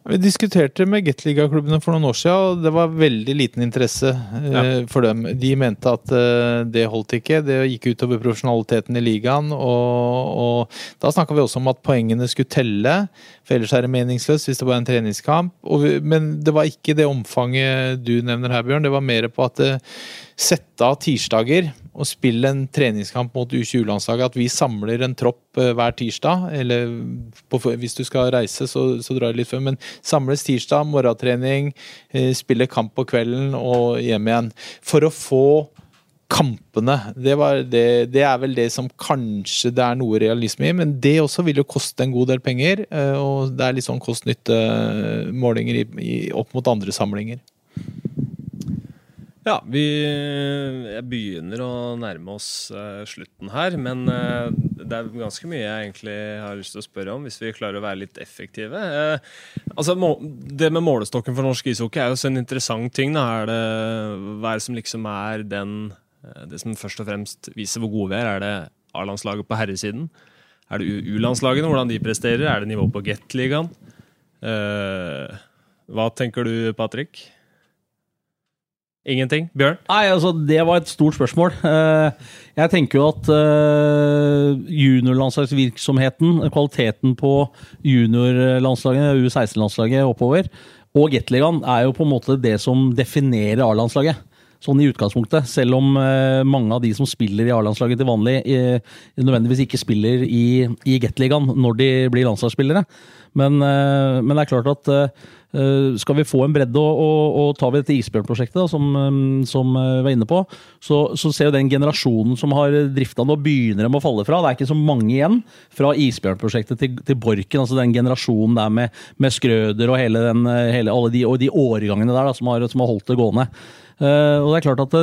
Vi diskuterte med Gateliga-klubbene for noen år siden, og det var veldig liten interesse ja. for dem. De mente at eh, det holdt ikke. Det gikk utover profesjonaliteten i ligaen. Og, og da snakka vi også om at poengene skulle telle, for ellers er det meningsløst hvis det var en treningskamp. Vi, men det var ikke det omfanget du nevner her, Bjørn. Det var mer på at det sette av tirsdager og spille en treningskamp mot U20-landslaget. At vi samler en tropp eh, hver tirsdag. Eller på, hvis du skal reise, så, så drar det litt før. Men samles tirsdag, morgentrening, eh, spille kamp på kvelden og hjem igjen. For å få kampene. Det, det, det, er vel det som kanskje det er noe realisme i, men det også vil jo koste en god del penger. Eh, og det er litt sånn kost-nytte-målinger opp mot andre samlinger. Ja, vi begynner å nærme oss uh, slutten her. Men uh, det er ganske mye jeg egentlig har lyst til å spørre om, hvis vi klarer å være litt effektive. Uh, altså, Det med målestokken for norsk ishockey er jo så en interessant ting. Da. Er det, hva er det som liksom er den Det som først og fremst viser hvor gode vi er? Er det A-landslaget på herresiden? Er det U-landslagene, hvordan de presterer? Er det nivå på Gateligaen? hva tenker du, Patrick? Ingenting? Bjørn? Nei, altså Det var et stort spørsmål. Eh, jeg tenker jo at eh, juniorlandslagsvirksomheten, kvaliteten på juniorlandslaget, U16-landslaget oppover, og Gateligaen er jo på en måte det som definerer A-landslaget. Sånn i utgangspunktet. Selv om eh, mange av de som spiller i A-landslaget til vanlig, nødvendigvis ikke spiller i, i Gateligaen når de blir landslagsspillere. Men, men, det er klart at skal vi få en bredde, og, og, og tar vi dette isbjørnprosjektet, som, eh, eh, vi var inne på, så, så ser jo den generasjonen som har drifta nå, begynner de å falle fra. Det er ikke så mange igjen fra isbjørnprosjektet til, til Borken. altså Den generasjonen der med, med Skrøder og hele den, hele, de, og de årgangene der da, som, har, som har holdt det gående. Uh, og det er klart at det,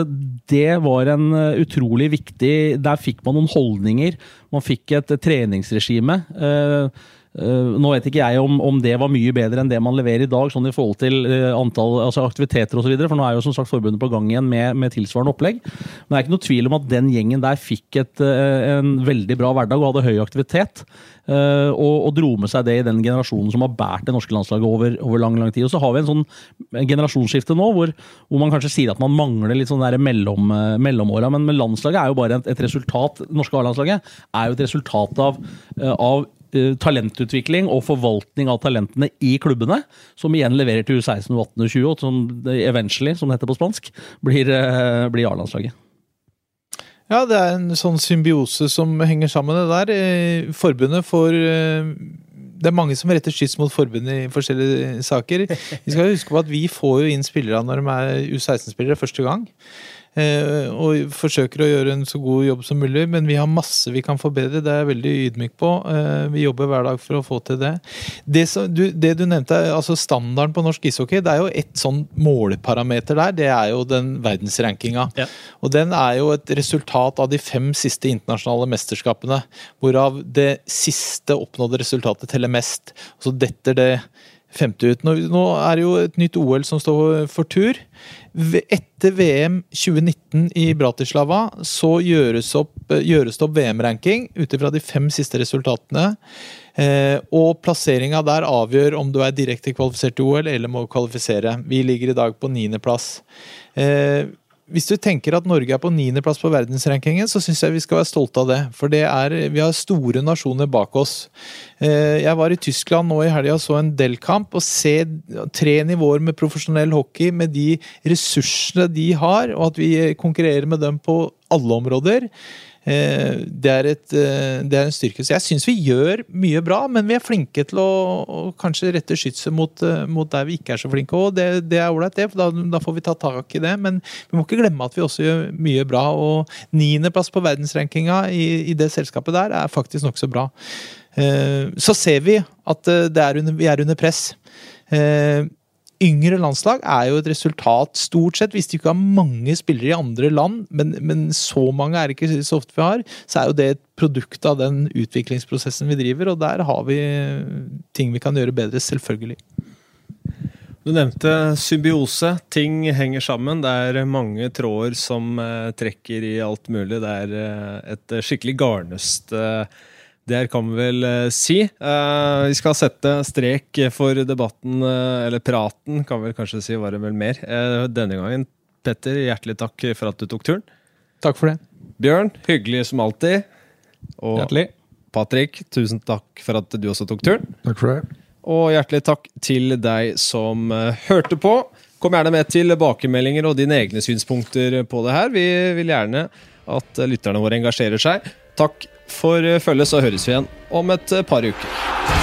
det var en utrolig viktig Der fikk man noen holdninger. Man fikk et, et treningsregime. Uh, nå vet ikke jeg om, om, det var mye bedre enn det man leverer i dag, sånn i forhold til uh, antall altså aktiviteter osv., for nå er jo som sagt forbundet på gang igjen med, med, tilsvarende opplegg. Men det er ikke noe tvil om at den gjengen der fikk et, uh, en veldig bra hverdag og hadde høy aktivitet. Og, og, dro med seg det i den generasjonen som har båret det norske landslaget over, over, lang lang tid. Og så har vi en sånn generasjonsskifte nå hvor, hvor man kanskje sier at man mangler litt sånn mellom, mellomåra, men, landslaget er jo bare et, et resultat. Det norske A-landslaget er jo et resultat av, av Eh, talentutvikling og forvaltning av talentene i klubbene, som igjen leverer til U16, U18 og U20, og som eventually, som det heter på spansk, blir, eh, blir A-landslaget. Ja, det er en sånn symbiose som henger sammen, det der. Eh, forbundet får det er mange som retter skyts mot forbundet i forskjellige saker. Vi skal huske på at vi får jo inn spillere når de er U16-spillere første gang. Eh, og forsøker å gjøre en så god jobb som mulig, men vi har masse vi kan forbedre. Det er jeg veldig ydmyk på. Eh, vi jobber hver dag for å få til det. Det, som, du, det du, nevnte, altså standarden på norsk ishockey, det er jo ett sånn måleparameter der. Det er jo den verdensrankinga. Ja. Og den er jo et resultat av de fem siste internasjonale mesterskapene, hvorav det siste oppnådde resultatet teller mest. Så detter det femte ut. Nå, er det jo et nytt OL som står for tur. Etter VM 2019 i Bratislava så gjøres, opp, gjøres det opp VM-ranking ut ifra de fem siste resultatene. Eh, og plasseringa der avgjør om du er direkte kvalifisert til OL eller må kvalifisere. Vi ligger i dag på niendeplass. Eh, hvis du tenker at Norge er på niendeplass på verdensrankingen, så syns jeg vi skal være stolte av det. For det er, vi har store nasjoner bak oss. Eh, jeg var i Tyskland nå i helga og så en Del-kamp. og se tre nivåer med profesjonell hockey med de ressursene de har, og at vi konkurrerer med dem på alle områder. Eh, det er, et, eh, det er en styrke. Så jeg syns vi gjør mye bra, men vi er flinke til å, å kanskje rette skytset mot, eh, mot, der vi ikke er så flinke. Og det, det er ålreit, det, for da, da, får vi ta tak i det. Men vi må ikke glemme at vi også gjør mye bra. Og niendeplass på verdensrankinga i, i, det selskapet der er faktisk nokså bra. Så ser vi at er under, vi er under press yngre landslag er jo et resultat, stort sett, hvis det ikke har mange spillere i andre land, men, men, så mange er det ikke så ofte vi har, så er jo det et produkt av den utviklingsprosessen vi driver, og der har vi ting vi kan gjøre bedre, selvfølgelig. Du nevnte symbiose. Ting henger sammen. Det er mange tråder som uh, trekker i alt mulig. Det er uh, et skikkelig garnnøste uh, Det kan vi vel eh, si. Eh, vi skal sette strek for debatten, eh, eller praten, kan vi vel kanskje si, var det vel mer. Eh, denne gangen, Petter, hjertelig takk for at du tok turen. Takk for det. Bjørn, hyggelig som alltid. Og Hjertelig. Patrick, tusen takk for at du også tok turen. Takk for det. Og hjertelig takk til deg som hørte på. Kom gjerne med til tilbakemeldinger og dine egne synspunkter på det her. Vi vil gjerne at lytterne våre engasjerer seg. Takk for eh, følget, så høres vi igjen om et eh, par uker.